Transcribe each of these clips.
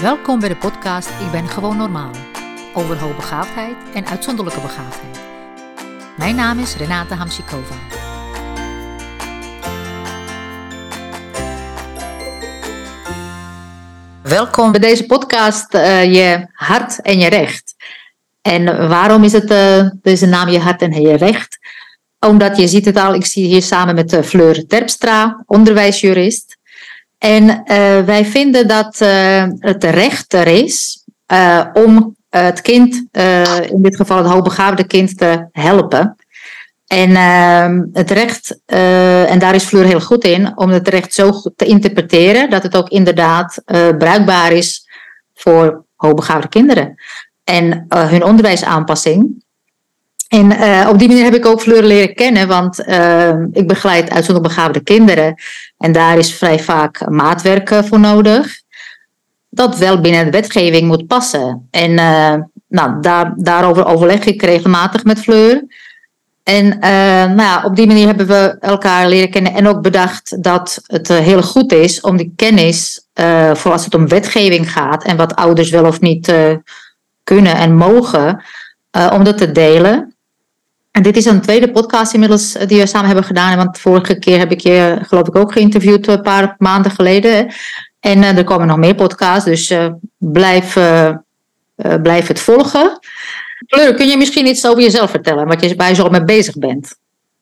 Welkom bij de podcast Ik ben gewoon normaal. Over hoogbegaafdheid en uitzonderlijke begaafdheid. Mijn naam is Renate Hamsikova. Welkom bij deze podcast uh, Je hart en je recht. En waarom is het uh, deze naam Je hart en je recht? Omdat je ziet het al, ik zie hier samen met uh, Fleur Terpstra, onderwijsjurist. En uh, wij vinden dat uh, het recht er is uh, om het kind, in dit geval het hoogbegaafde kind, te helpen. En ehm, het recht, en daar is Fleur heel goed in, om het recht zo te interpreteren dat het ook inderdaad bruikbaar is voor hoogbegaafde kinderen. En hun onderwijsaanpassing. En uh, op die manier heb ik ook Fleur leren kennen, want uh, ik begeleid uitzonderlijk begaafde kinderen. En daar is vrij vaak maatwerk voor nodig. Dat wel binnen de wetgeving moet passen. En nou, daar, daarover overleg ik regelmatig met Fleur. En nou ja, op die manier hebben we elkaar leren kennen en ook bedacht dat het heel goed is om die kennis, voor als het om wetgeving gaat en wat ouders wel of niet kunnen en mogen, om dat te delen. En dit is een tweede podcast inmiddels eh, die we samen hebben gedaan. Want vorige keer heb ik je geloof ik ook geïnterviewd een paar maanden geleden. En uh, er komen nog meer podcasts, dus uh, blijf, uh, blijf het volgen. Fleur, kun je misschien iets over jezelf vertellen, wat je bij zo mee bezig bent?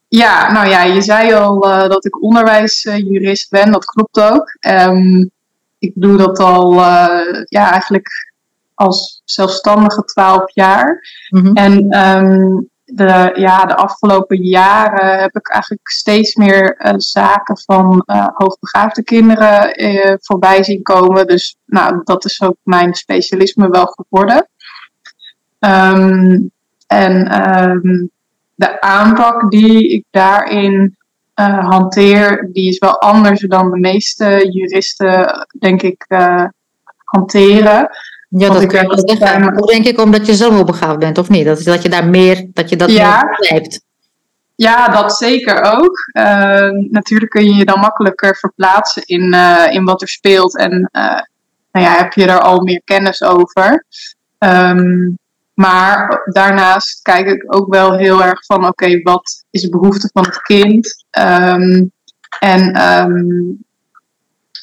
Ja, nou ja, je zei al dat ik onderwijsjurist ben, dat klopt ook. Um, ik doe dat al ja, eigenlijk als zelfstandige twaalf jaar. Mm -hmm. En um, de, ja, de afgelopen jaren heb ik eigenlijk steeds meer uh, zaken van uh, hoogbegaafde kinderen uh, voorbij zien komen. Dus nou, dat is ook mijn specialisme wel geworden. Um, en um, de aanpak die ik daarin hanteer, die is wel anders dan de meeste juristen, denk ik, hanteren. Ja, dat kun je wel zeggen. Of denk ik omdat je zelf begaafd bent, of niet? Dat, dat je daar meer, dat je dat ja. meer begrijpt. Ja, dat zeker ook. Uh, natuurlijk kun je je dan makkelijker verplaatsen in, uh, in wat er speelt. En uh, nou ja, heb je er al meer kennis over. Um, maar daarnaast kijk ik ook wel heel erg van, oké, okay, wat is de behoefte van het kind? Um, en um,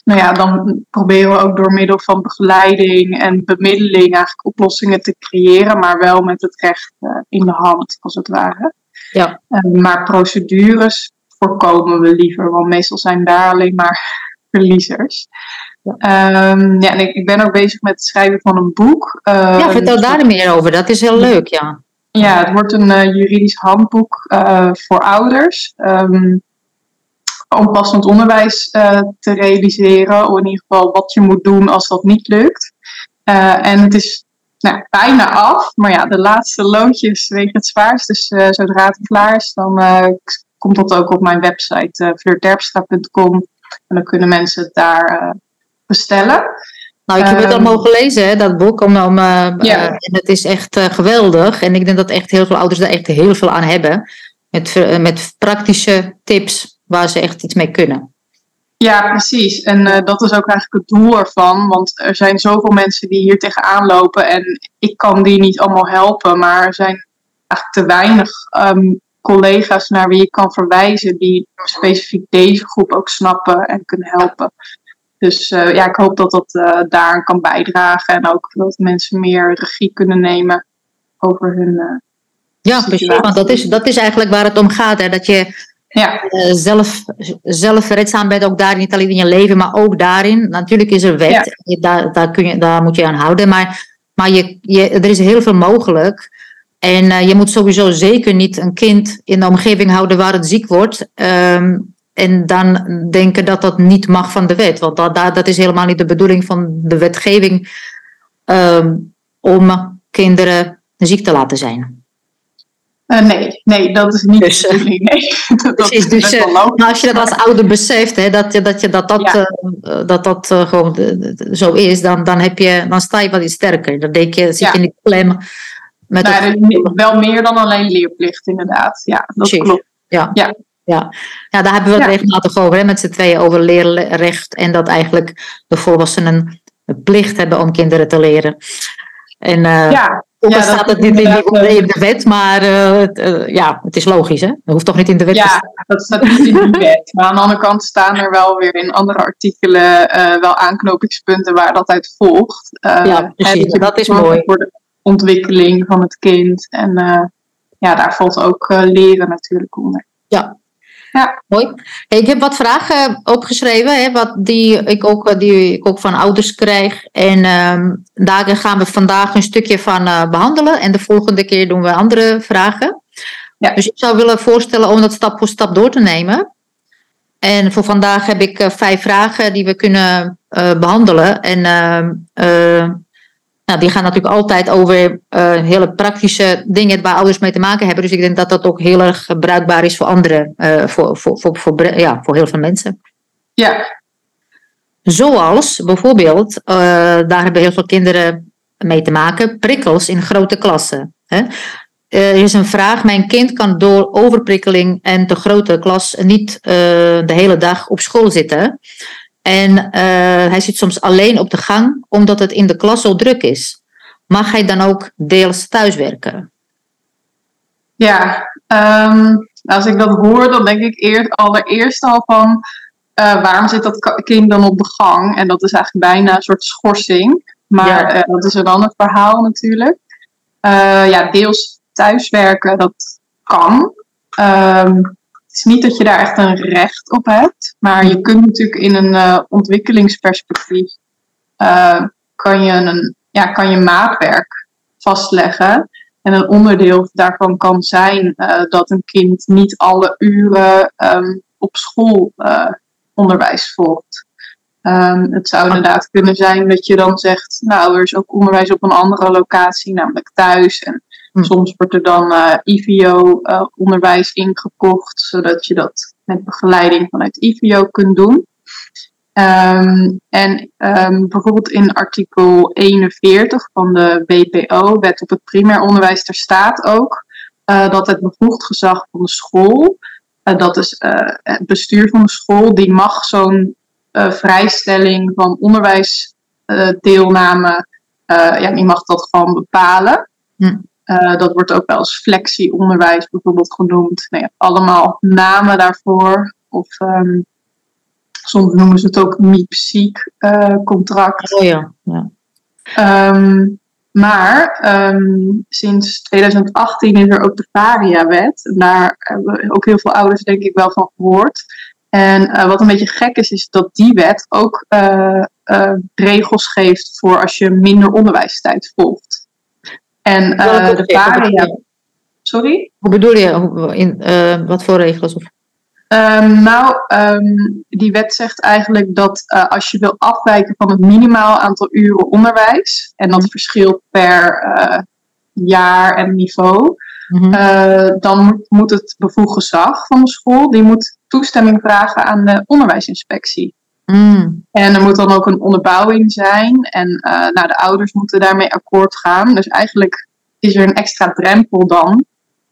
nou ja, dan proberen we ook door middel van begeleiding en bemiddeling eigenlijk oplossingen te creëren, maar wel met het recht uh, in de hand, als het ware. Ja. Uh, maar procedures voorkomen we liever, want meestal zijn daar alleen maar verliezers. Ja. Um, ja, en ik, ik, ben ook bezig met het schrijven van een boek. Uh, ja, vertel daar meer over. Dat is heel leuk, ja. Ja, het wordt een uh, juridisch handboek uh, voor ouders. Um, om passend onderwijs uh, te realiseren. Of in ieder geval wat je moet doen als dat niet lukt. Uh, en het is nou, bijna af. Maar ja, de laatste loodjes wegen het zwaarst. Dus uh, zodra het klaar is, dan komt dat ook op mijn website uh. En dan kunnen mensen het daar bestellen. Nou, ik heb het al ehm, mogen lezen, hè, dat boek. Om, om, ja. en het is echt geweldig. En ik denk dat echt heel veel ouders daar echt heel veel aan hebben. Met, met praktische tips waar ze echt iets mee kunnen. Ja, precies. En uh, dat is ook eigenlijk het doel ervan. Want er zijn zoveel mensen die hier tegenaan lopen. En ik kan die niet allemaal helpen. Maar er zijn eigenlijk te weinig um, collega's naar wie ik kan verwijzen. Die specifiek deze groep ook snappen en kunnen helpen. Dus uh, ja, ik hoop dat dat uh, daaraan kan bijdragen. En ook dat mensen meer regie kunnen nemen over hun. ja, precies. Want dat is, dat is eigenlijk waar het om gaat. Hè? Dat je ja. Uh, zelf, zelfredzaam bent, ook daar niet alleen in je leven, maar ook daarin. Natuurlijk is er wet, ja. daar, daar, kun je, daar moet je aan houden, maar, maar je, je, er is heel veel mogelijk. En uh, je moet sowieso zeker niet een kind in de omgeving houden waar het ziek wordt. Um, en dan denken dat dat niet mag van de wet. Want dat, dat, dat is helemaal niet de bedoeling van de wetgeving um, om kinderen ziek te laten zijn. Uh, nee, nee, dat is niet dus, de bedoeling. Nee. dat, precies, dus maar als je dat als ouder beseft, hè, dat, dat, je, dat, dat, ja. uh, dat, dat gewoon zo is, dan, dan, heb je, dan sta je wel iets sterker. Dan denk je, zit je ja. in die klem. Met nou, het... Wel meer dan alleen leerplicht, inderdaad. Ja, dat precies. klopt. Ja. ja. Ja. ja, daar hebben we het regelmatig over, hè, met z'n tweeën over leerrecht. En dat eigenlijk de volwassenen de plicht hebben om kinderen te leren. En uh, ja, ja, staat het niet in, in, de wet, maar uh, ja, het is logisch, hè? Dat hoeft toch niet in de wet ja, te staan? Ja, dat staat niet in de wet. Maar aan de andere kant staan er wel weer in andere artikelen wel aanknopingspunten waar dat uit volgt. ja, precies. Dat, dat is mooi. Voor de ontwikkeling van het kind. En ja, daar valt ook leren natuurlijk onder. Ja, ja. Mooi. ik heb wat vragen opgeschreven, hè, wat die, ik ook, die ik ook van ouders krijg. En um, daar gaan we vandaag een stukje van uh, behandelen. En de volgende keer doen we andere vragen. Ja. Dus ik zou willen voorstellen om dat stap voor stap door te nemen. En voor vandaag heb ik uh, vijf vragen die we kunnen uh, behandelen. En uh, nou, die gaan natuurlijk altijd over uh, hele praktische dingen waar ouders mee te maken hebben. Dus ik denk dat dat ook heel erg bruikbaar is voor anderen, uh, voor, voor, voor, voor, ja, voor heel veel mensen. Ja. Zoals bijvoorbeeld, uh, daar hebben heel veel kinderen mee te maken, prikkels in grote klassen. Hè? Er is een vraag, mijn kind kan door overprikkeling en te grote klas niet de hele dag op school zitten. En uh, hij zit soms alleen op de gang omdat het in de klas zo druk is. Mag hij dan ook deels thuiswerken? Ja, um, als ik dat hoor, dan denk ik eerst, allereerst al van uh, waarom zit dat kind dan op de gang? En dat is eigenlijk bijna een soort schorsing. Maar ja. uh, dat is een ander verhaal natuurlijk. ja, deels thuiswerken, dat kan. Um, is niet dat je daar echt een recht op hebt, maar je kunt natuurlijk in een uh, ontwikkelingsperspectief uh, kan, je een, ja, kan je maatwerk vastleggen. En een onderdeel daarvan kan zijn uh, dat een kind niet alle uren um, op school onderwijs volgt. Um, het zou inderdaad kunnen zijn dat je dan zegt, nou, er is ook onderwijs op een andere locatie, namelijk thuis. En Hm. Soms wordt er dan uh, IVO-onderwijs uh, ingekocht, zodat je dat met begeleiding vanuit IVO kunt doen. Um, en um, bijvoorbeeld in artikel 41 van de WPO, Wet op het Primair Onderwijs, er staat ook uh, dat het bevoegd gezag van de school, uh, dat is het bestuur van de school, die mag zo'n vrijstelling van onderwijsdeelname, ja, die mag dat gewoon bepalen. Hm. Uh, dat wordt ook wel als flexieonderwijs bijvoorbeeld genoemd. Nee, allemaal namen daarvoor. Of um, soms noemen ze het ook MIPSIEK uh, contract. Oh ja. ja. Um, maar um, sinds 2018 is er ook de VARIA-wet. Daar hebben ook heel veel ouders denk ik wel van gehoord. En uh, wat een beetje gek is, is dat die wet ook regels geeft voor als je minder onderwijstijd volgt. En uh, de varia. Sorry? Hoe bedoel je? In, uh, wat voor regels? Of? Um, nou, um, die wet zegt eigenlijk dat uh, als je wil afwijken van het minimaal aantal uren onderwijs, en dat mhm. verschilt per jaar en niveau, mm-hmm. dan moet, moet het bevoegd gezag van de school, die moet toestemming vragen aan de onderwijsinspectie. Mm. En er moet dan ook een onderbouwing zijn. En uh, nou, de ouders moeten daarmee akkoord gaan. Dus eigenlijk is er een extra drempel dan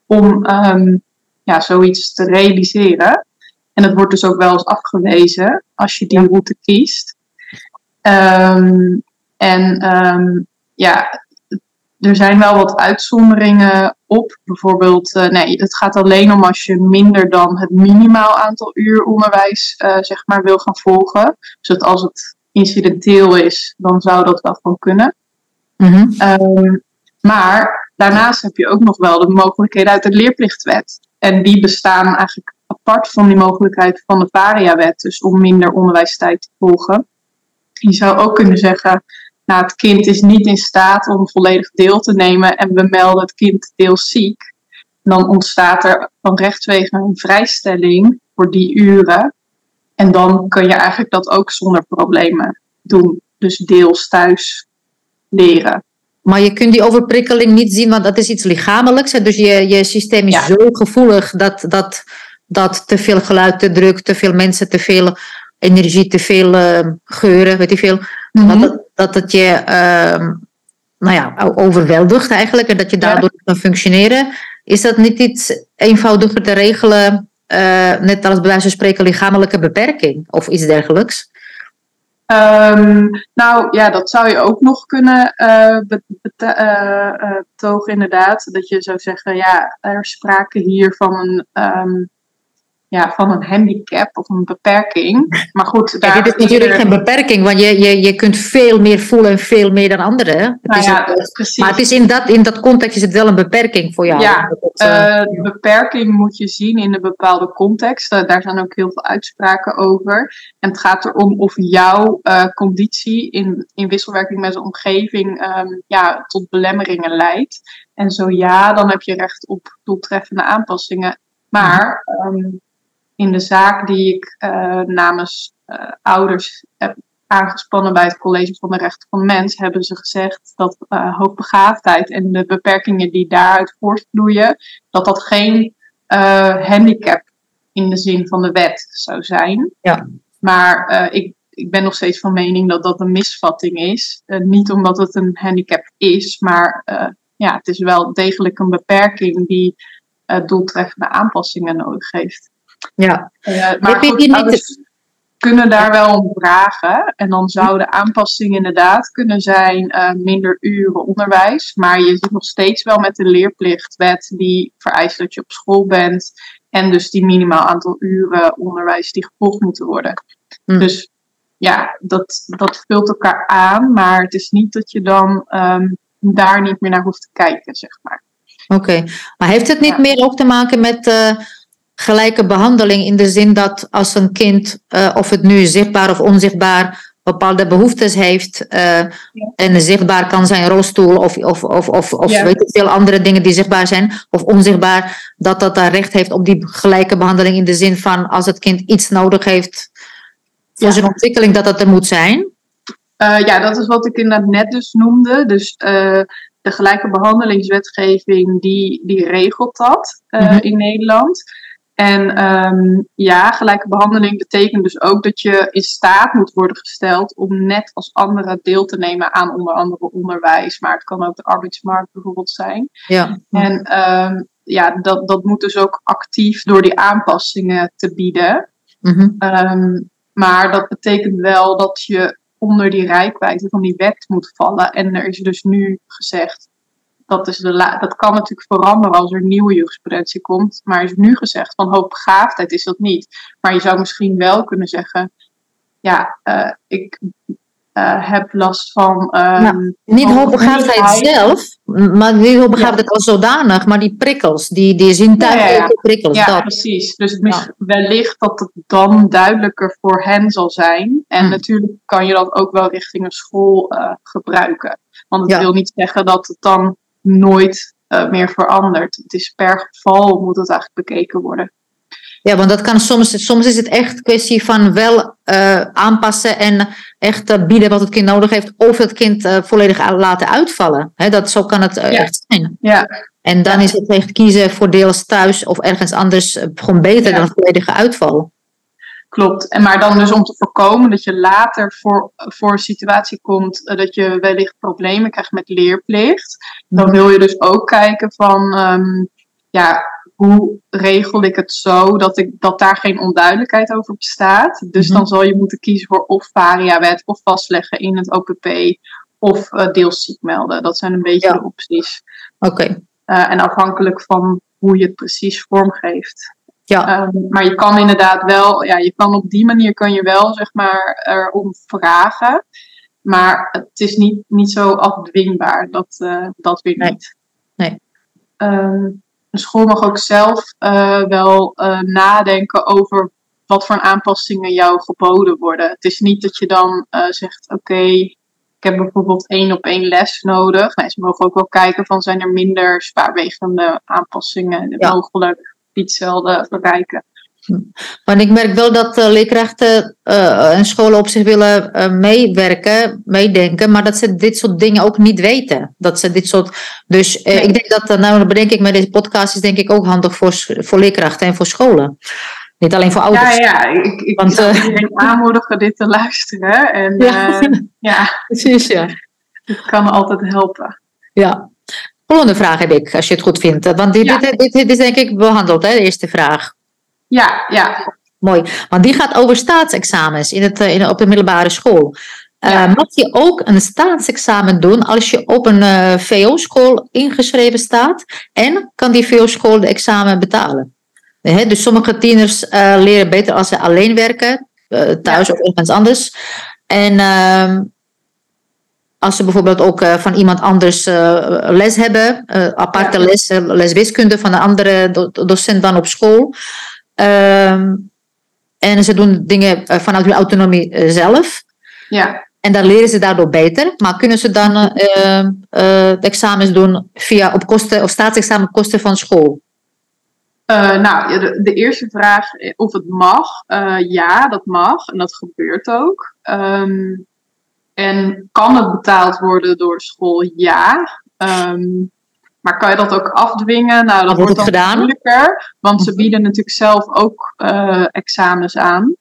om um, ja, zoiets te realiseren. En dat wordt dus ook wel eens afgewezen als je die route kiest. Um, en um, ja, er zijn wel wat uitzonderingen op. Bijvoorbeeld, uh, nee, het gaat alleen om als je minder dan het minimaal aantal uur onderwijs uh, zeg maar, wil gaan volgen. Dus dat als het incidenteel is, dan zou dat wel gewoon kunnen. Mm-hmm. Um, maar daarnaast heb je ook nog wel de mogelijkheden uit de leerplichtwet. En die bestaan eigenlijk apart van die mogelijkheid van de Varia-wet, dus om minder onderwijstijd te volgen. Je zou ook kunnen zeggen, nou, het kind is niet in staat om volledig deel te nemen en we melden het kind deels ziek, dan ontstaat er van rechtswege een vrijstelling voor die uren. En dan kun je eigenlijk dat ook zonder problemen doen. Dus deels thuis leren. Maar je kunt die overprikkeling niet zien, want dat is iets lichamelijks. Dus je, je systeem is zo gevoelig dat, dat, dat te veel geluid, te druk, te veel mensen, te veel energie, te veel uh, geuren, weet je veel. Mm dat, dat het je uh, nou ja, overweldigt eigenlijk en dat je daardoor ja. kan functioneren. Is dat niet iets eenvoudiger te regelen, uh, net als bij wijze van spreken lichamelijke beperking of iets dergelijks? Ehm, nou ja, dat zou je ook nog kunnen uh, betogen, inderdaad. Dat je zou zeggen, ja, er is sprake hier van een um, ja, van een handicap of een beperking. Maar goed, daar ja, dit is natuurlijk geen beperking, want je, je, je kunt veel meer voelen en veel meer dan anderen. Nou ja, precies. Maar het is in, dat, in dat context is het wel een beperking voor jou. Ja, uh, de beperking moet je zien in een bepaalde context. Uh, daar zijn ook heel veel uitspraken over. En het gaat erom of jouw uh, conditie in, in wisselwerking met de omgeving um, ja, tot belemmeringen leidt. En zo ja, dan heb je recht op doeltreffende aanpassingen. Maar um, in de zaak die ik uh, namens uh, ouders heb aangespannen bij het College van de Rechten van de Mens, hebben ze gezegd dat uh, hoogbegaafdheid en de beperkingen die daaruit voortvloeien, dat dat geen handicap in de zin van de wet zou zijn. Ja. Maar ik, ik ben nog steeds van mening dat dat een misvatting is. niet omdat het een handicap is, maar ja, het is wel degelijk een beperking die doeltreffende aanpassingen nodig heeft. Ja. Uh, maar goed, ouders kunnen daar wel om vragen. En dan zouden aanpassingen inderdaad kunnen zijn uh, minder uren onderwijs. Maar je zit nog steeds wel met de leerplichtwet die vereist dat je op school bent. En dus die minimaal aantal uren onderwijs die gevolgd moeten worden. Hm. Dus ja, dat, dat vult elkaar aan. Maar het is niet dat je dan um, daar niet meer naar hoeft te kijken, zeg maar. Oké, maar heeft het niet ja. meer ook te maken met... Uh gelijke behandeling in de zin dat als een kind, uh, of het nu zichtbaar of onzichtbaar, bepaalde behoeftes heeft uh, ja. en zichtbaar kan zijn rolstoel of, of, of, of, of ja. weet ik veel andere dingen die zichtbaar zijn of onzichtbaar, dat dat daar recht heeft op die gelijke behandeling in de zin van als het kind iets nodig heeft voor ja. zijn ontwikkeling, dat dat er moet zijn? Uh, ja, dat is wat ik inderdaad net dus noemde. Dus uh, de gelijke behandelingswetgeving die, die regelt dat uh, mm -hmm. in Nederland. En um, ja, gelijke behandeling betekent dus ook dat je in staat moet worden gesteld om net als anderen deel te nemen aan onder andere onderwijs. Maar het kan ook de arbeidsmarkt bijvoorbeeld zijn. Ja. En um, ja, dat, dat moet dus ook actief door die aanpassingen te bieden. Mm -hmm. um, maar dat betekent wel dat je onder die rijkwijde van die wet moet vallen. En er is dus nu gezegd, dat, is de dat kan natuurlijk veranderen als er nieuwe jurisprudentie komt. Maar is nu gezegd van hoogbegaafdheid is dat niet. Maar je zou misschien wel kunnen zeggen, ja, uh, ik uh, heb last van. Um, nou, niet hoogbegaafdheid zelf, maar niet hoogbegaafdheid ja. als zodanig, maar die prikkels, die, die zintuigelijke ja, ja. prikkels. Ja, dat. precies. Dus wellicht dat het dan duidelijker voor hen zal zijn. En hmm. natuurlijk kan je dat ook wel richting een school uh, gebruiken. Want het wil niet zeggen dat het dan nooit uh, meer verandert. Het is per geval moet het eigenlijk bekeken worden. Ja, want dat kan soms, soms is het echt kwestie van wel uh, aanpassen en echt uh, bieden wat het kind nodig heeft, of het kind uh, volledig laten uitvallen. He, dat, zo kan het ja. echt zijn. Ja. En dan ja. is het echt kiezen voor deels thuis of ergens anders gewoon beter ja. dan volledige uitval. Klopt. En maar dan dus om te voorkomen dat je later voor, voor een situatie komt uh, dat je wellicht problemen krijgt met leerplicht. Dan wil je dus ook kijken van, um, ja, hoe regel ik het zo dat, ik, dat daar geen onduidelijkheid over bestaat. Dus mm-hmm. dan zal je moeten kiezen voor of variawet of vastleggen in het OPP of uh, deels ziek melden. Dat zijn een beetje ja. de opties. Oké. Okay. Uh, en afhankelijk van hoe je het precies vormgeeft. Ja. Um, maar je kan inderdaad wel, ja, je kan op die manier kan je wel, zeg maar, erom vragen. Maar het is niet, niet zo afdwingbaar, dat, uh, dat weer niet. Nee. nee. Um, een school mag ook zelf uh, wel uh, nadenken over wat voor aanpassingen jou geboden worden. Het is niet dat je dan zegt, oké, okay, ik heb bijvoorbeeld één op één les nodig. Nee, ze mogen ook wel kijken van, zijn er minder zwaarwegende aanpassingen ja. mogelijk? Die hetzelfde bereiken. Want ik merk wel dat uh, leerkrachten uh, en scholen op zich willen uh, meewerken, meedenken, maar dat ze dit soort dingen ook niet weten. Dat ze dit soort. Dus nee. ik denk dat, nou, dat bedenk ik met deze podcast, is denk ik ook handig voor, voor leerkrachten en voor scholen. Niet alleen voor ouders. Ja, ja, ik, ik Want, zou iedereen aanmoedigen dit te luisteren. En, ja. ja, precies, ja. Het kan altijd helpen. Ja, Volgende vraag heb ik, als je het goed vindt. Want dit, ja. dit, dit, dit, is denk ik behandeld, hè, de eerste vraag. Ja, ja. mooi. Want die gaat over staatsexamens in het, eh, in, op de middelbare school. Uh, Mag je ook een staatsexamen doen als je op een uh, VO-school ingeschreven staat? En kan die VO-school de examen betalen? dus sommige tieners uh, leren beter als ze alleen werken, thuis ja. of ergens anders. En ehm, als ze bijvoorbeeld ook van iemand anders les hebben, aparte ja. les, les wiskunde van een andere docent dan op school. Ehm, en ze doen dingen vanuit hun autonomie zelf. Ja. En dan leren ze daardoor beter. Maar kunnen ze dan uh, uh, de examens doen via op kosten of staatsexamen kosten van school? Uh, nou, de, de, eerste vraag of het mag. ja, dat mag. En dat gebeurt ook. Um, en kan het betaald worden door school? Ja. Um, maar kan je dat ook afdwingen? Nou, dat wordt, wordt dan moeilijker. Want ze bieden natuurlijk zelf ook examens aan.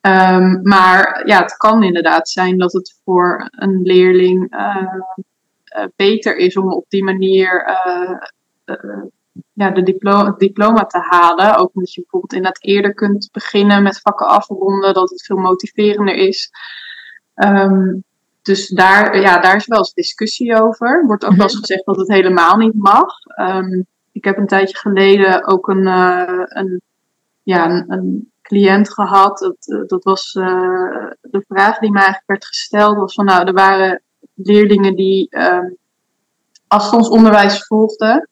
Um, maar ja, het kan inderdaad zijn dat het voor een leerling uh, uh, beter is om op die manier ja, de diploma, het diploma te halen. Ook omdat je bijvoorbeeld inderdaad eerder kunt beginnen met vakken afronden, dat het veel motiverender is. Um, dus daar, ja, daar is wel eens discussie over. Er wordt ook wel eens mhm. gezegd dat het helemaal niet mag. Um, ik heb een tijdje geleden ook een, een, ja, een, een cliënt gehad. Dat, eh, dat was uh, de vraag die mij eigenlijk werd gesteld. Was van nou, er waren leerlingen die uh, afstandsonderwijs volgden.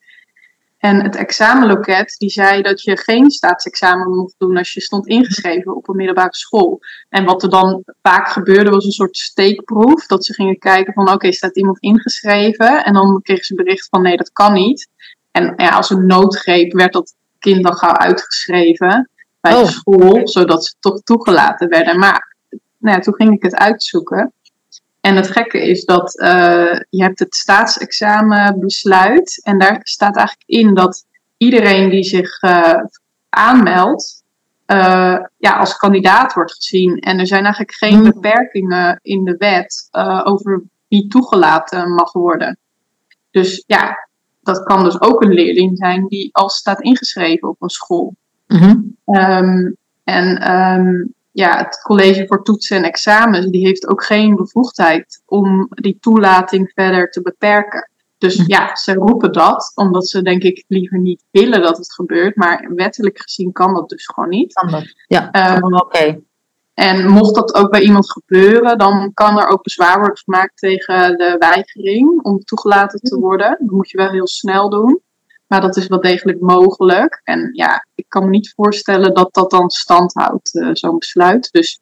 En het examenloket die zei dat je geen staatsexamen mocht doen als je stond ingeschreven op een middelbare school. En wat er dan vaak gebeurde was een soort steekproef. Dat ze gingen kijken van oké, staat iemand ingeschreven? En dan kregen ze bericht van nee, dat kan niet. En ja, als een noodgreep werd dat kind dan gauw uitgeschreven bij oh. de school, zodat ze toch toegelaten werden. Maar nou ja, toen ging ik het uitzoeken. En het gekke is dat uh, je hebt het staatsexamenbesluit. En daar staat eigenlijk in dat iedereen die zich uh, aanmeldt, uh, ja, als kandidaat wordt gezien. En er zijn eigenlijk geen hmm. beperkingen in de wet over wie toegelaten mag worden. Dus ja, dat kan dus ook een leerling zijn die al staat ingeschreven op een school. Mm um, en um, ja, het college voor toetsen en examens, die heeft ook geen bevoegdheid om die toelating verder te beperken. Dus mhm. ja, ze roepen dat, omdat ze denk ik liever niet willen dat het gebeurt. Maar wettelijk gezien kan dat dus gewoon niet. Kan dat? Ja, um, oké. En mocht dat ook bij iemand gebeuren, dan kan er ook bezwaar worden gemaakt tegen de weigering om toegelaten te mhm. worden. Dat moet je wel heel snel doen. Maar dat is wel degelijk mogelijk. En ja, ik kan me niet voorstellen dat dat dan stand houdt, uh, zo'n besluit. Dus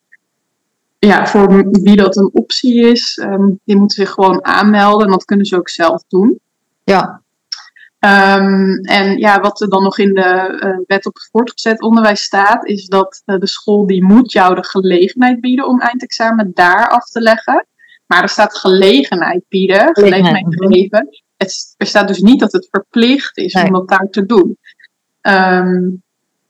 ja, voor wie dat een optie is, um, die moeten zich gewoon aanmelden. En dat kunnen ze ook zelf doen. Ja. Um, en ja, wat er dan nog in de uh, wet op het voortgezet onderwijs staat, is dat uh, de school die moet jou de gelegenheid bieden om eindexamen daar af te leggen. Maar er staat gelegenheid bieden, gelegenheid geven het, er staat dus niet dat het verplicht is om dat daar te doen. Um,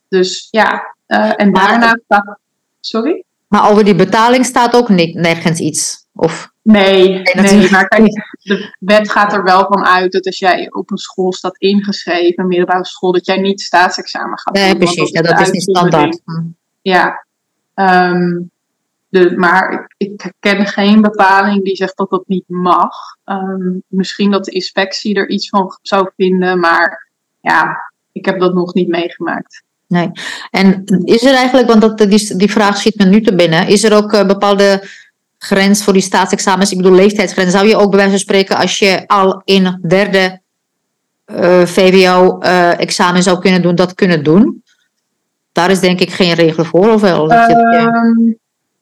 dus ja, uh, en maar, daarna staat. Sorry? Maar over die betaling staat ook niet, nergens iets. Of? Nee, nee, maar kijk, de wet gaat er wel van uit dat als jij op een school staat ingeschreven, een middelbare school, dat jij niet staatsexamen gaat doen. Nee, precies, ja, dat is niet standaard. Ja, um, de, maar ik, ken geen bepaling die zegt dat dat niet mag. Um, misschien dat de inspectie er iets van zou vinden, maar ja, ik heb dat nog niet meegemaakt. Nee. En is er eigenlijk, want dat, die, die vraag schiet me nu te binnen, is er ook een bepaalde grens voor die staatsexamens? Ik bedoel, leeftijdsgrens. Zou je ook bij wijze van spreken, als je al in derde uh, eh, VWO-examen uh, zou kunnen doen, dat kunnen doen? Daar is denk ik geen regel voor, of wel? Um,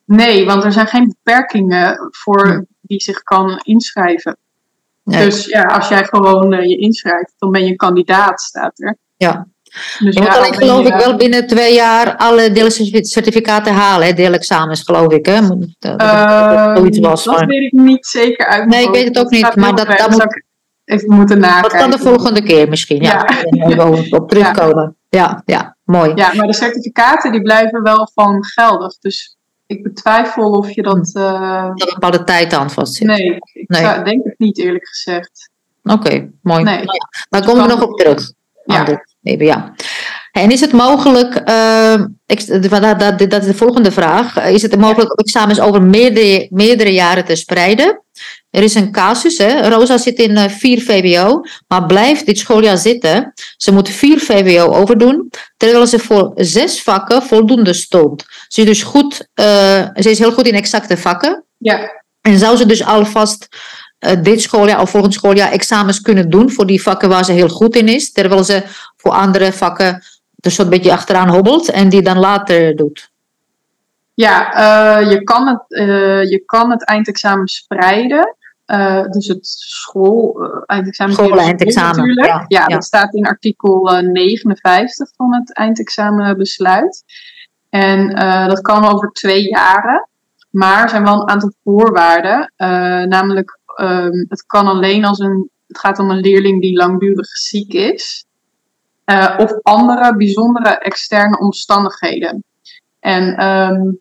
Nee, want er zijn geen beperkingen voor wie zich kan inschrijven. Dus ja, als jij gewoon uh, je inschrijft, dan ben je een kandidaat, staat er. Ja. Dus je ja, moet alleen geloof ik wel binnen twee jaar alle deelcertificaten halen, hè? deelexamens geloof ik. Hè? Dat, uh, was, dat weet ik niet zeker uit. Nee, ik weet het ook niet, maar dat, dat moet even moeten nakijken. Dat kan de volgende keer misschien, ja. ja. op terugkomen. Ja. ja, mooi. Ja, maar de certificaten die blijven wel van geldig. Dus ik betwijfel of je dat. Uh... Dat een bepaalde tijd aan vast zit. Nee, ik nee. Zou, denk het niet eerlijk gezegd. Oké, okay, mooi. Nee. Nou, daar komen we nog op terug. Ja. Even, ja. En is het mogelijk, uh, dat, dat, dat, is de volgende vraag, is het mogelijk om examens over meerdere, meerdere jaren te spreiden? Er is een casus, hè? Rosa zit in 4 VWO, maar blijft dit schooljaar zitten. Ze moet 4 VWO overdoen, terwijl ze voor zes vakken voldoende stond. Ze is dus goed, uh, ze is heel goed in exacte vakken. Ja. En zou ze dus alvast uh, dit schooljaar of volgend schooljaar examens kunnen doen voor die vakken waar ze heel goed in is, terwijl ze voor andere vakken dus zo'n beetje achteraan hobbelt en die dan later doet? Ja, uh, je, kan het, uh, je kan het eindexamen spreiden. Uh, dus het school, eindexamen. School, eindexamen. Natuurlijk. Ja, ja, ja, dat staat in artikel 59 van het eindexamenbesluit. En dat kan over twee jaren. Maar er zijn wel een aantal voorwaarden. namelijk, um, het kan alleen als een. Het gaat om een leerling die langdurig ziek is. Of andere bijzondere externe omstandigheden. En um,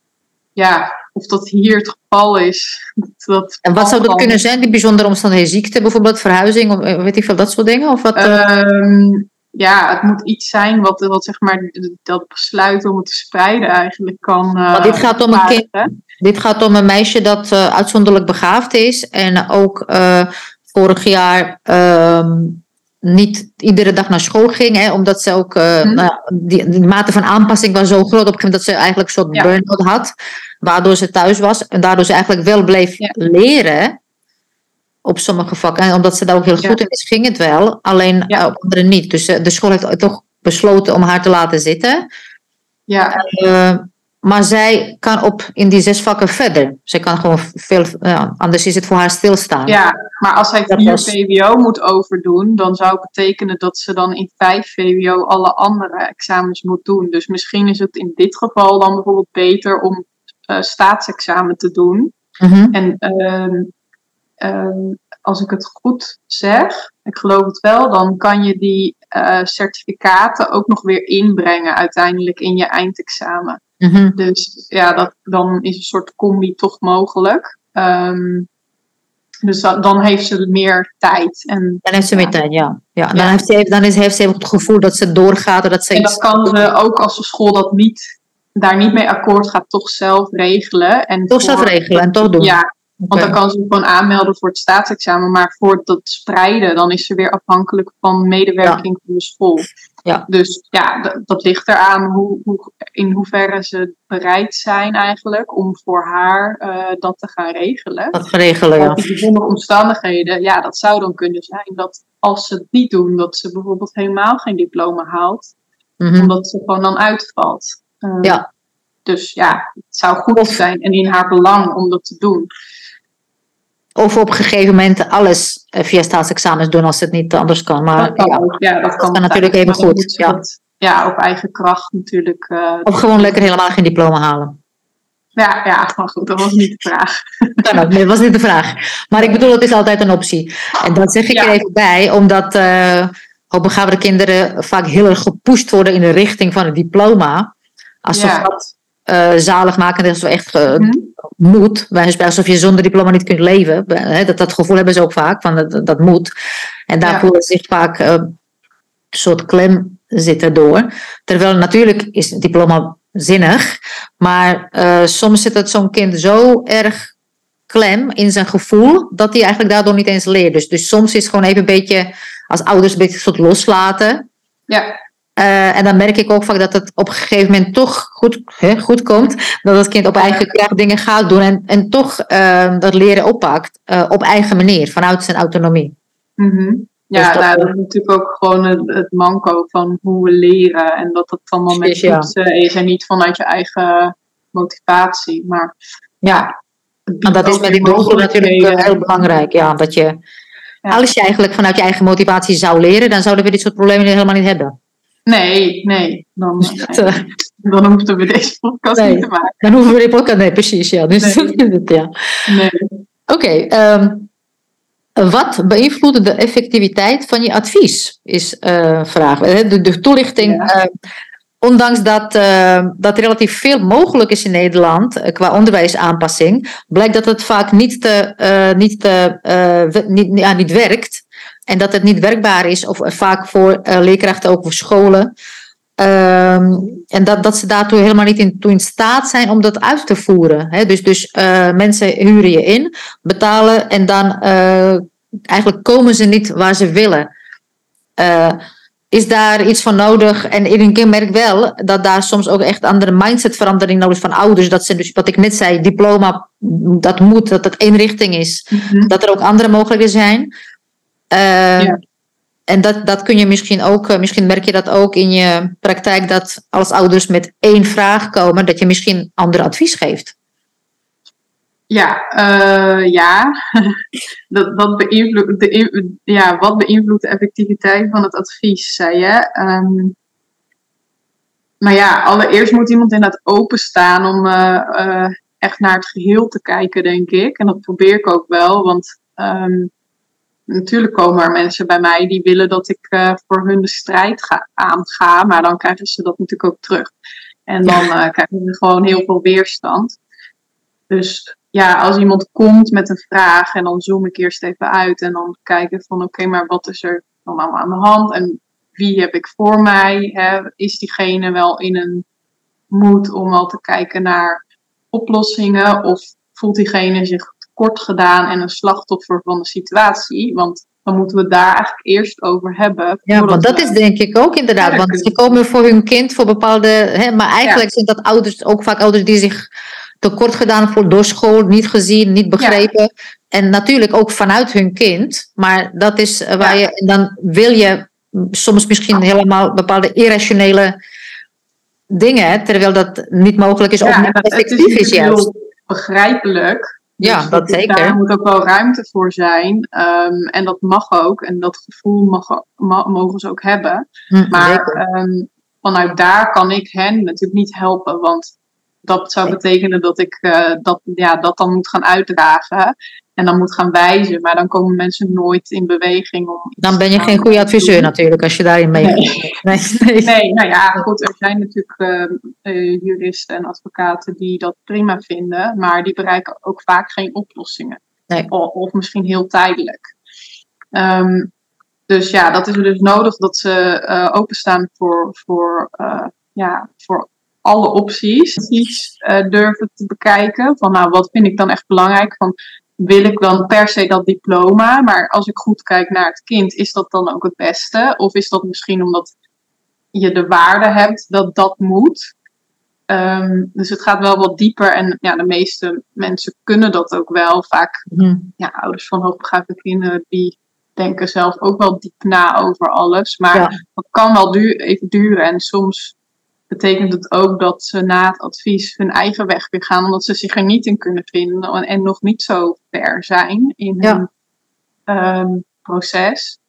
ja, of dat hier het geval is. Dat en wat zou dat kunnen zijn, die bijzondere omstandigheden? Ziekte bijvoorbeeld, verhuizing, of weet ik veel, dat soort dingen? Of wat, um, ja, het moet iets zijn wat, wat zeg maar dat besluit om het te spreiden eigenlijk kan. Uh, dit gaat om een kind. Dit gaat om een meisje dat uh, uitzonderlijk begaafd is en ook vorig jaar um, niet iedere dag naar school ging, hè, omdat ze ook, uh, hmm. nou, die, die, mate van aanpassing was zo groot op een gegeven moment dat ze eigenlijk een soort ja. burn-out had, waardoor ze thuis was en daardoor ze eigenlijk wel bleef ja. leren op sommige vakken. En omdat ze daar ook heel goed in is, ging het wel, alleen uh, op andere niet. Dus uh, de school heeft toch besloten om haar te laten zitten. Ja. Maar zij kan op in die zes vakken verder. Zij kan gewoon veel, uh, anders is het voor haar stilstaan. Ja, maar als zij vier was... VWO moet overdoen, dan zou het betekenen dat ze dan in vijf VWO alle andere examens moet doen. Dus misschien is het in dit geval dan bijvoorbeeld beter om uh, staatsexamen te doen. Mm -hmm. En uh, als ik het goed zeg, ik geloof het wel, dan kan je die uh, certificaten ook nog weer inbrengen uiteindelijk in je eindexamen. Mm -hmm. Dus ja, dat, dan is een soort combi toch mogelijk. Um, dus dat, dan heeft ze meer tijd. En, dan heeft ze meer tijd, ja. ja. Dan, Heeft ze, dan is, heeft ze het gevoel dat ze doorgaat. Dat ze en dat kan ze ook als de school dat niet, daar niet mee akkoord gaat, toch zelf regelen. En toch zelf regelen en toch doen. Ja, want dan kan ze gewoon aanmelden voor het staatsexamen. Maar voor dat spreiden, dan is ze weer afhankelijk van medewerking van de school. Ja. Dus ja, dat, ligt eraan hoe, hoe, in hoeverre ze bereid zijn eigenlijk om voor haar uh, dat te gaan regelen. Dat regelen, ja. Die bijzondere omstandigheden, ja, dat zou dan kunnen zijn dat als ze het niet doen, dat ze bijvoorbeeld helemaal geen diploma haalt. Mm -hmm. Omdat ze gewoon dan uitvalt. Uh, ja. Dus ja, het zou goed zijn en in haar belang om dat te doen. Of op een gegeven moment alles via staatsexamens doen als het niet anders kan. Maar dat kan, ja, dat kan, natuurlijk even goed. Ja. Ja, op eigen kracht natuurlijk. Uh, of gewoon lekker helemaal geen diploma halen. Ja, ja, maar goed, dat was niet de vraag. Kan ook, nee, dat was niet de vraag. Maar ik bedoel, het is altijd een optie. En dat zeg ik ja. er even bij, omdat uh, hoogbegaafde kinderen vaak heel erg gepusht worden in de richting van het diploma. Alsof dat uh, zalig maken, dat is wel echt mm -hmm. Moet. Wij alsof je zonder diploma niet kunt leven. Dat, dat gevoel hebben ze ook vaak, van dat, dat moet. En daar ja. voelen ze zich vaak uh, een soort klem zitten door. Terwijl natuurlijk is het diploma zinnig, maar soms zit het zo'n kind zo erg klem in zijn gevoel, dat hij eigenlijk daardoor niet eens leert. Dus, dus soms is het gewoon even een beetje, als ouders een beetje soort loslaten. Ja. Uh, en dan merk ik ook vaak dat het op een gegeven moment toch goed, hè, goed komt. Dat het kind op eigen kracht dingen gaat doen en, en toch uh, dat leren oppakt uh, op eigen manier, vanuit zijn autonomie. Mm -hmm. Ja, dus dat, nou, dat, is natuurlijk ook gewoon het, het, manco van hoe we leren. En dat het allemaal met toetsen is en niet vanuit je eigen motivatie. Maar ja, en dat is met die doelgroep natuurlijk heel belangrijk. Ja, dat je, ja. als je eigenlijk vanuit je eigen motivatie zou leren, dan zouden we dit soort problemen helemaal niet hebben. Nee, nee. Dan, dus dat, nee. dan hoeven we deze podcast nee, niet te maken. Dan hoeven we deze podcast, nee, precies, ja. Dus nee. het, ja. Nee. Oké, okay, um, wat beïnvloedt de effectiviteit van je advies? Is uh, vraag. De, de toelichting, ja. uh, ondanks dat, uh, dat relatief veel mogelijk is in Nederland qua onderwijsaanpassing, blijkt dat het vaak niet, te, niet, te, niet, ja, niet werkt. En dat het niet werkbaar is, of vaak voor uh, leerkrachten, ook voor scholen, Ehm, en dat, dat ze daartoe helemaal niet in, toe in staat zijn om dat uit te voeren. Hè? Dus, dus uh, mensen huren je in, betalen en dan uh, eigenlijk komen ze niet waar ze willen. Is daar iets van nodig? En ik merk wel dat daar soms ook echt andere mindsetverandering nodig is van ouders. Dat ze dus, wat ik net zei, diploma, dat moet, dat het één richting is. Mm -hmm. Dat er ook andere mogelijkheden zijn. Ja. En dat, dat kun je misschien ook, misschien merk je dat ook in je praktijk, dat als ouders met één vraag komen, dat je misschien ander advies geeft. Ja, uh, ja. dat, dat beïnvloedt de, ja, wat beïnvloedt de effectiviteit van het advies, zei je. Um, maar ja, allereerst moet iemand inderdaad openstaan om uh, uh, echt naar het geheel te kijken, denk ik. En dat probeer ik ook wel, want um, natuurlijk komen er mensen bij mij die willen dat ik uh, voor hun de strijd ga, aanga, maar dan krijgen ze dat natuurlijk ook terug. En dan uh, krijgen ze gewoon heel veel weerstand. Dus ja, als iemand komt met een vraag en dan zoom ik eerst even uit en dan kijken van oké, okay, maar wat is er dan allemaal aan de hand en wie heb ik voor mij? Hè? Is diegene wel in een moed om al te kijken naar oplossingen of voelt diegene zich kort gedaan en een slachtoffer van de situatie. Want dan moeten we het daar eigenlijk eerst over hebben. Ja, want dat is denk ik ook inderdaad. Want ze komen voor hun kind voor bepaalde. Hè, maar eigenlijk ja. zijn dat ouders ook vaak ouders die zich tekort gedaan voelen door school, niet gezien, niet begrepen. Ja. En natuurlijk ook vanuit hun kind. Maar dat is waar ja. je. Dan wil je soms misschien helemaal bepaalde irrationele dingen, terwijl dat niet mogelijk is of niet effectief is, is juist. Begrijpelijk. Ja, dus dat zeker. Daar moet ook wel ruimte voor zijn. Um, en dat mag ook. En dat gevoel mag, mogen ze ook hebben. Hm, maar um, vanuit daar kan ik hen natuurlijk niet helpen. Want dat zou betekenen dat ik uh, dat, ja, dat dan moet gaan uitdragen. En dan moet gaan wijzen. Maar dan komen mensen nooit in beweging. Om dan ben je geen goede adviseur natuurlijk als je daarin mee nee. Nee, nee. nee, nou ja, goed. Er zijn natuurlijk uh, uh, juristen en advocaten die dat prima vinden. Maar die bereiken ook vaak geen oplossingen. Nee. Of, of misschien heel tijdelijk. Um, dus ja, dat is dus nodig dat ze uh, openstaan voor, voor, ja, voor alle opties. Opties durven te bekijken. Van nou, wat vind ik dan echt belangrijk? Van wil ik dan per se dat diploma. Maar als ik goed kijk naar het kind, is dat dan ook het beste? Of is dat misschien omdat je de waarde hebt dat dat moet? Um, dus het gaat wel wat dieper en ja, de meeste mensen kunnen dat ook wel. Vaak, mm. ja, ouders van hoogbegaafde kinderen, die denken zelf ook wel diep na over alles. Maar ja. dat kan wel duur, even duren en soms betekent het ook dat ze na het advies hun eigen weg weer gaan, omdat ze zich er niet in kunnen vinden en, nog niet zo ver zijn in ja. hun um, proces.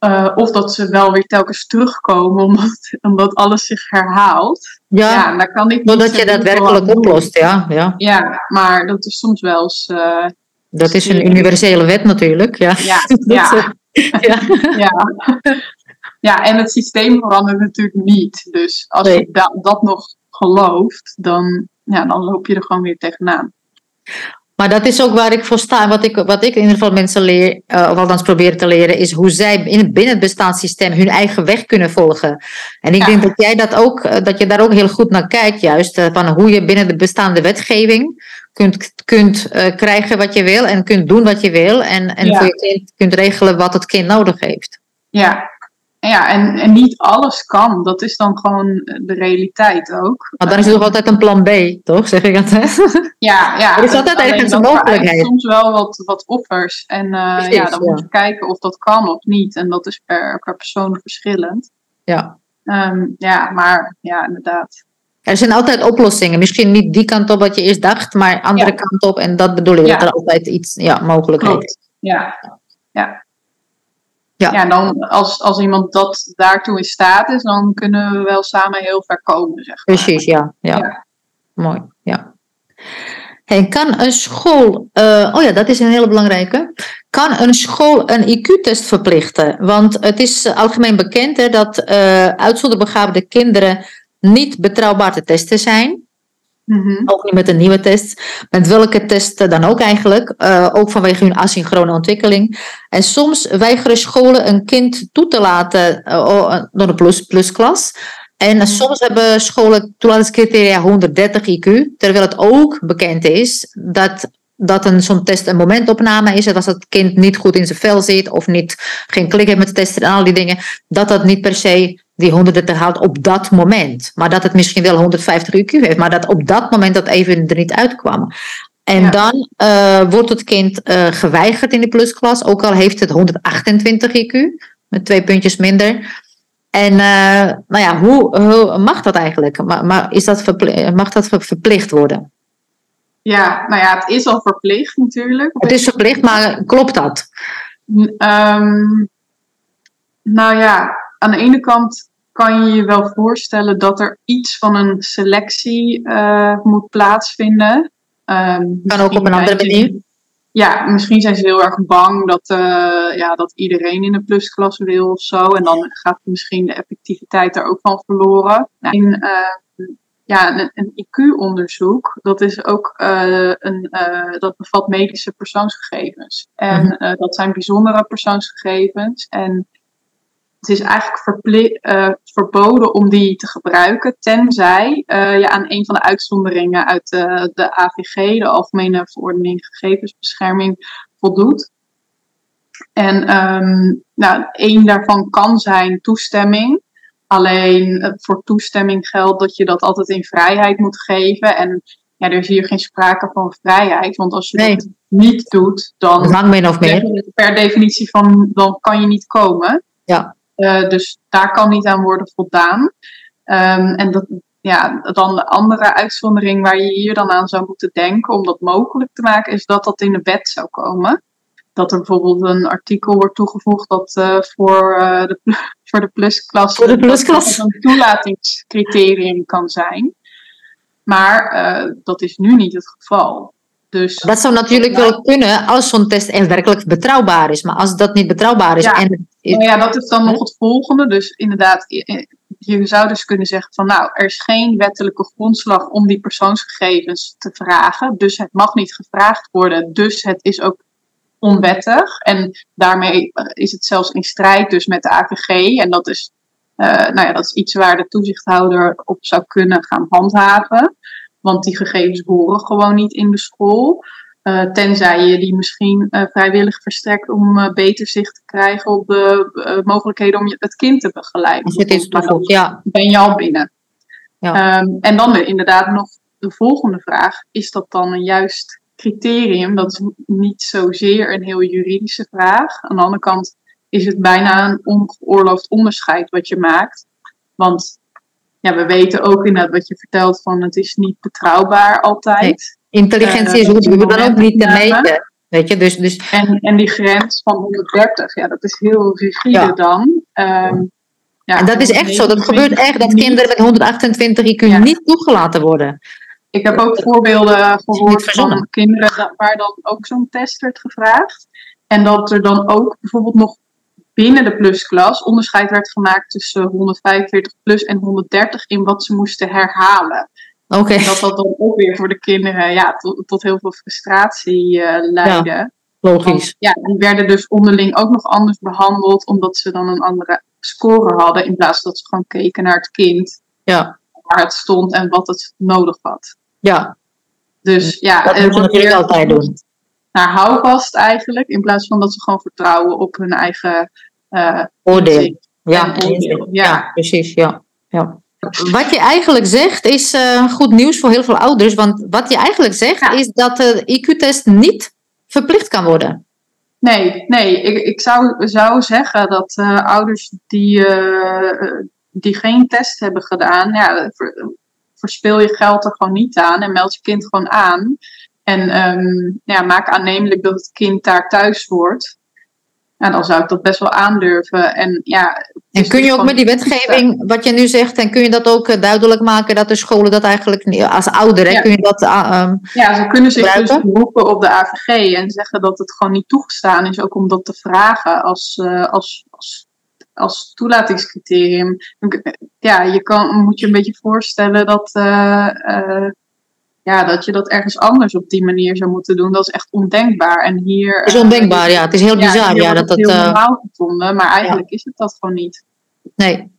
Uh, of dat ze wel weer telkens terugkomen, omdat, omdat alles zich herhaalt. Ja, ja daar kan ik doordat je dat werkelijk oplost, ja, ja. Ja, maar dat is soms wel eens. Uh, dat is een universele wet natuurlijk, ja. Ja, ja. ja. ja. Ja, en het systeem verandert natuurlijk niet. Dus als Nee. je da- dat nog gelooft, dan, ja, dan loop je er gewoon weer tegenaan. Maar dat is ook waar ik voor sta. Wat ik, wat ik in ieder geval mensen leer, uh, of althans probeer te leren, is hoe zij in, binnen het bestaanssysteem hun eigen weg kunnen volgen. En ik Ja. denk dat jij dat ook, uh, dat je daar ook heel goed naar kijkt, juist. uh, van hoe je binnen de bestaande wetgeving kunt, kunt uh, krijgen wat je wil en kunt doen wat je wil. En, en Ja. voor je kind kunt regelen wat het kind nodig heeft. Ja, ja en, en niet alles kan. Dat is dan gewoon de realiteit ook. Maar dan is er toch altijd een plan B, toch? Zeg ik altijd. Ja, ja. Er is altijd ergens een mogelijkheid. soms wel wat, wat offers. En uh, Precies, ja, dan ja. moet je kijken of dat kan of niet. En dat is per, per persoon verschillend. ja. Um, ja, maar ja, inderdaad. Er zijn altijd oplossingen. Misschien niet die kant op wat je eerst dacht, maar andere Ja. kant op. En dat bedoel ik, Ja. dat er altijd iets, ja, mogelijkheid is. Ja. Ja. Ja. Ja, dan als, als iemand dat daartoe in staat is, dan kunnen we wel samen heel ver komen, zeg maar. Precies, ja. ja. Ja. Mooi, ja. Hey, kan een school, eh, oh ja, dat is een hele belangrijke. Kan een school een IQ-test verplichten? Want het is eh, algemeen bekend hè, dat uh, uitzonderbegaafde kinderen niet betrouwbaar te testen zijn. Mhm. Ook niet met een nieuwe test. Met welke test dan ook eigenlijk. Uh, ook vanwege hun asynchrone ontwikkeling. En soms weigeren scholen een kind toe te laten uh, door de plus, plusklas. En mhm. soms hebben scholen toelatingscriteria 130 IQ. Terwijl het ook bekend is dat dat een zo'n test een momentopname is. Dat als het kind niet goed in zijn vel zit of niet, geen klik heeft met de test en al die dingen, dat dat niet per se die 130 haalt op dat moment. Maar dat het misschien wel 150 IQ heeft, maar dat op dat moment dat even er niet uitkwam. En dan uh, wordt het kind uh, geweigerd in de plusklas, ook al heeft het 128 IQ, met twee puntjes minder. En uh, nou ja, hoe, hoe, mag dat eigenlijk? Maar, maar is dat mag dat verplicht worden? Ja, nou ja, het is al verplicht natuurlijk. Het is verplicht, maar klopt dat? Um, nou ja, aan de ene kant kan je je wel voorstellen dat er iets van een selectie uh, moet plaatsvinden. Um, kan ook op een andere manier. Ja, misschien zijn ze heel erg bang dat, uh, ja, dat iedereen in een plusklas wil of zo. En dan gaat misschien de effectiviteit er ook van verloren. Nou, in, uh, ja, een, een IQ-onderzoek, dat is ook uh, een, dat bevat medische persoonsgegevens. En mm dat zijn bijzondere persoonsgegevens. En het is eigenlijk uh, verboden om die te gebruiken, tenzij uh, je aan een van de uitzonderingen uit de, de AVG, de Algemene Verordening Gegevensbescherming, voldoet. En um, nou, één daarvan kan zijn toestemming. Alleen uh, voor toestemming geldt dat je dat altijd in vrijheid moet geven. En ja, er is hier geen sprake van vrijheid. Want als je nee. dat niet doet, dan. Lang min of meer. Per definitie van dan kan je niet komen. Ja. Uh, dus daar kan niet aan worden voldaan. Um, en dat, ja, dan de andere uitzondering waar je hier dan aan zou moeten denken om dat mogelijk te maken, is dat dat in de wet zou komen. Dat er bijvoorbeeld een artikel wordt toegevoegd dat uh, voor, uh, de, voor de plusklasse voor de plusklasse een toelatingscriterium kan zijn. Maar dat is nu niet het geval. Dus, dat zou natuurlijk wel kunnen als zo'n test echt werkelijk betrouwbaar is. Maar als dat niet betrouwbaar is. Ja, en, nou ja dat is dan nog het volgende. Dus inderdaad, je zou dus kunnen zeggen van nou, er is geen wettelijke grondslag om die persoonsgegevens te vragen. Dus het mag niet gevraagd worden. Dus het is ook onwettig. En daarmee is het zelfs in strijd dus met de AVG. En dat is, uh, nou ja, dat is iets waar de toezichthouder op zou kunnen gaan handhaven. Want die gegevens horen gewoon niet in de school. Uh, tenzij je die misschien uh, vrijwillig verstrekt om uh, beter zicht te krijgen op de mogelijkheden om je, het kind te begeleiden. Als het is toevoegt, ja. Ben je al binnen. Ja. Um, en dan inderdaad nog de volgende vraag. Is dat dan een juist criterium? Dat is niet zozeer een heel juridische vraag. Aan de andere kant is het bijna een ongeoorloofd onderscheid wat je maakt. Want ja, we weten ook inderdaad wat je vertelt van het is niet betrouwbaar altijd. Intelligentie is uh, we dan ook niet te meten. Weet je, dus, dus... En, en die grens van 130, ja, dat is heel rigide dan. Um, ja, en dat is echt zo. Dat gebeurt echt dat kinderen met 128 IQ ja. niet toegelaten worden. Ik heb ook voorbeelden gehoord van kinderen waar dan ook zo'n test werd gevraagd. En dat er dan ook bijvoorbeeld nog binnen de plusklas onderscheid werd gemaakt tussen 145 plus en 130 in wat ze moesten herhalen. Oké. Dat dat dan ook weer voor de kinderen ja, tot, tot heel veel frustratie uh, leidde. Ja, logisch. ja, die werden dus onderling ook nog anders behandeld, omdat ze dan een andere score hadden, in plaats dat ze gewoon keken naar het kind. Ja. Waar het stond en wat het nodig had. Ja. Dus ja, dat moeten we natuurlijk altijd doen naar houvast eigenlijk. In plaats van dat ze gewoon vertrouwen op hun eigen uh, oordeel. Ja, oordeel. Ja. ja. precies. Ja. Ja. Wat je eigenlijk zegt is uh, goed nieuws voor heel veel ouders. Want wat je eigenlijk zegt is dat de IQ-test niet verplicht kan worden. Nee, nee. Ik, ik zou, zou zeggen dat uh, ouders die, die geen test hebben gedaan, ja, verspil je geld er gewoon niet aan en meld je kind gewoon aan. En um, ja, maak aannemelijk dat het kind daar thuis hoort. Nou, dan zou ik dat best wel aandurven. En, ja, en kun je ook met die wetgeving, wat je nu zegt, en kun je dat ook eh, duidelijk maken dat de scholen dat eigenlijk als ouder, ja. kun je dat um, Ja, ze kunnen zich dus beroepen op de AVG en zeggen dat het gewoon niet toegestaan is, ook om dat te vragen als, uh, als, als, als toelatingscriterium. Ja, je kan, moet je een beetje voorstellen dat. Uh, ja, dat je dat ergens anders op die manier zou moeten doen, dat is echt ondenkbaar. En hier, Het is ondenkbaar, ja. Het is heel bizar. Ja, dat het dat, heel eh, normaal gevonden, maar eigenlijk is het dat gewoon niet. nee.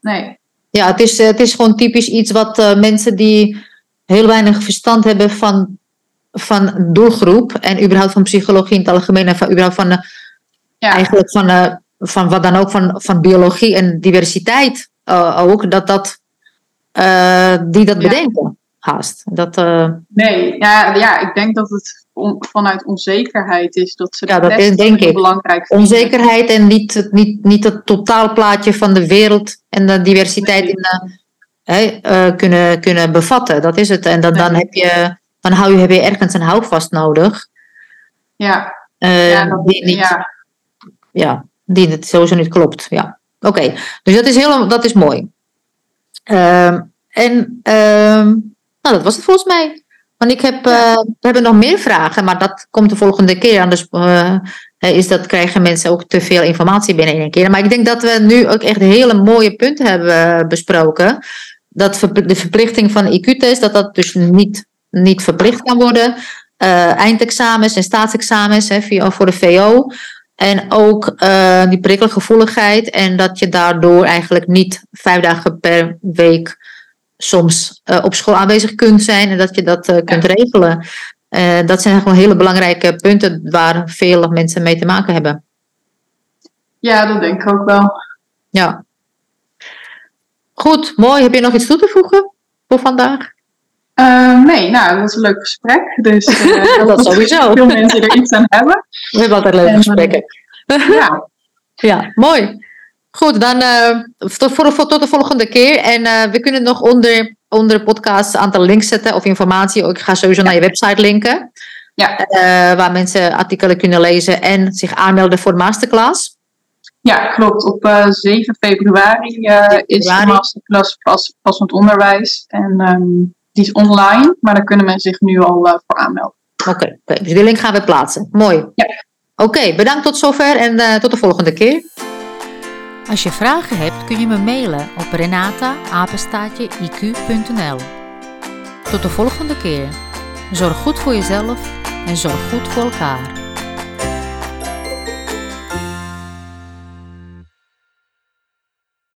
Nee. Ja, het is, het is gewoon typisch iets wat eh, mensen die heel weinig verstand hebben van, van doelgroep en überhaupt van psychologie in het algemeen en van, überhaupt van, eh, Ja, eigenlijk van, eh, van wat dan ook van, van biologie en diversiteit eh, ook, dat dat, eh, die dat bedenken haast. Dat, eh, nee. Ja, ja, ik denk dat het on- vanuit onzekerheid is dat ze Ja, dat is- denk ik. belangrijk vinden. onzekerheid en niet, het- niet, niet het totaalplaatje van de wereld en de diversiteit Nee. in de, hè, eh, kunnen, kunnen bevatten. Dat is het. En dan, dan, heb je, dan hou je, heb je ergens een houvast nodig. Ja, eh, ja, dat, die, niet, ja. ja, die het sowieso niet klopt. Ja. Oké, dus dat is, heel, dat is mooi. Ehm, en ehm, nou, dat was het volgens mij. Want ik heb, eh, we hebben nog meer vragen, maar dat komt de volgende keer. Anders eh, is dat, krijgen mensen ook te veel informatie binnen in één keer. Maar ik denk dat we nu ook echt hele mooie punten hebben besproken. Dat de verplichting van IQ-test, dat dat dus niet, niet verplicht kan worden. Eh, eindexamens en staatsexamens hè, voor de VO. En ook eh, die prikkelgevoeligheid. En dat je daardoor eigenlijk niet vijf dagen per week soms eh, op school aanwezig kunt zijn. En dat je dat eh, kunt regelen. Eh, dat zijn gewoon hele belangrijke punten waar veel mensen mee te maken hebben. ja, dat denk ik ook wel. Ja. Goed, mooi. Heb je nog iets toe te voegen voor vandaag? Nee, nou, dat was een leuk gesprek. Dus eh, Dat sowieso. veel mensen er iets aan hebben. We hebben altijd leuke En, gesprekken. Ja, Ja, mooi. Goed, dan eh, tot, voor, voor- tot de volgende keer. En eh, we kunnen nog onder, onder de podcast een aantal links zetten of informatie. Ik ga sowieso naar je website linken. Ja. Eh, waar mensen artikelen kunnen lezen en zich aanmelden voor de masterclass. ja, klopt. Op eh, 7 februari is de masterclass pas, passend onderwijs. En ehm, die is online, maar daar kunnen mensen zich nu al voor aanmelden. Oké, oké, dus die link gaan we plaatsen. Mooi. Ja. Oké, bedankt tot zover en tot de volgende keer. Als je vragen hebt kun je me mailen op renata-iq.nl Tot de volgende keer. Zorg goed voor jezelf en zorg goed voor elkaar.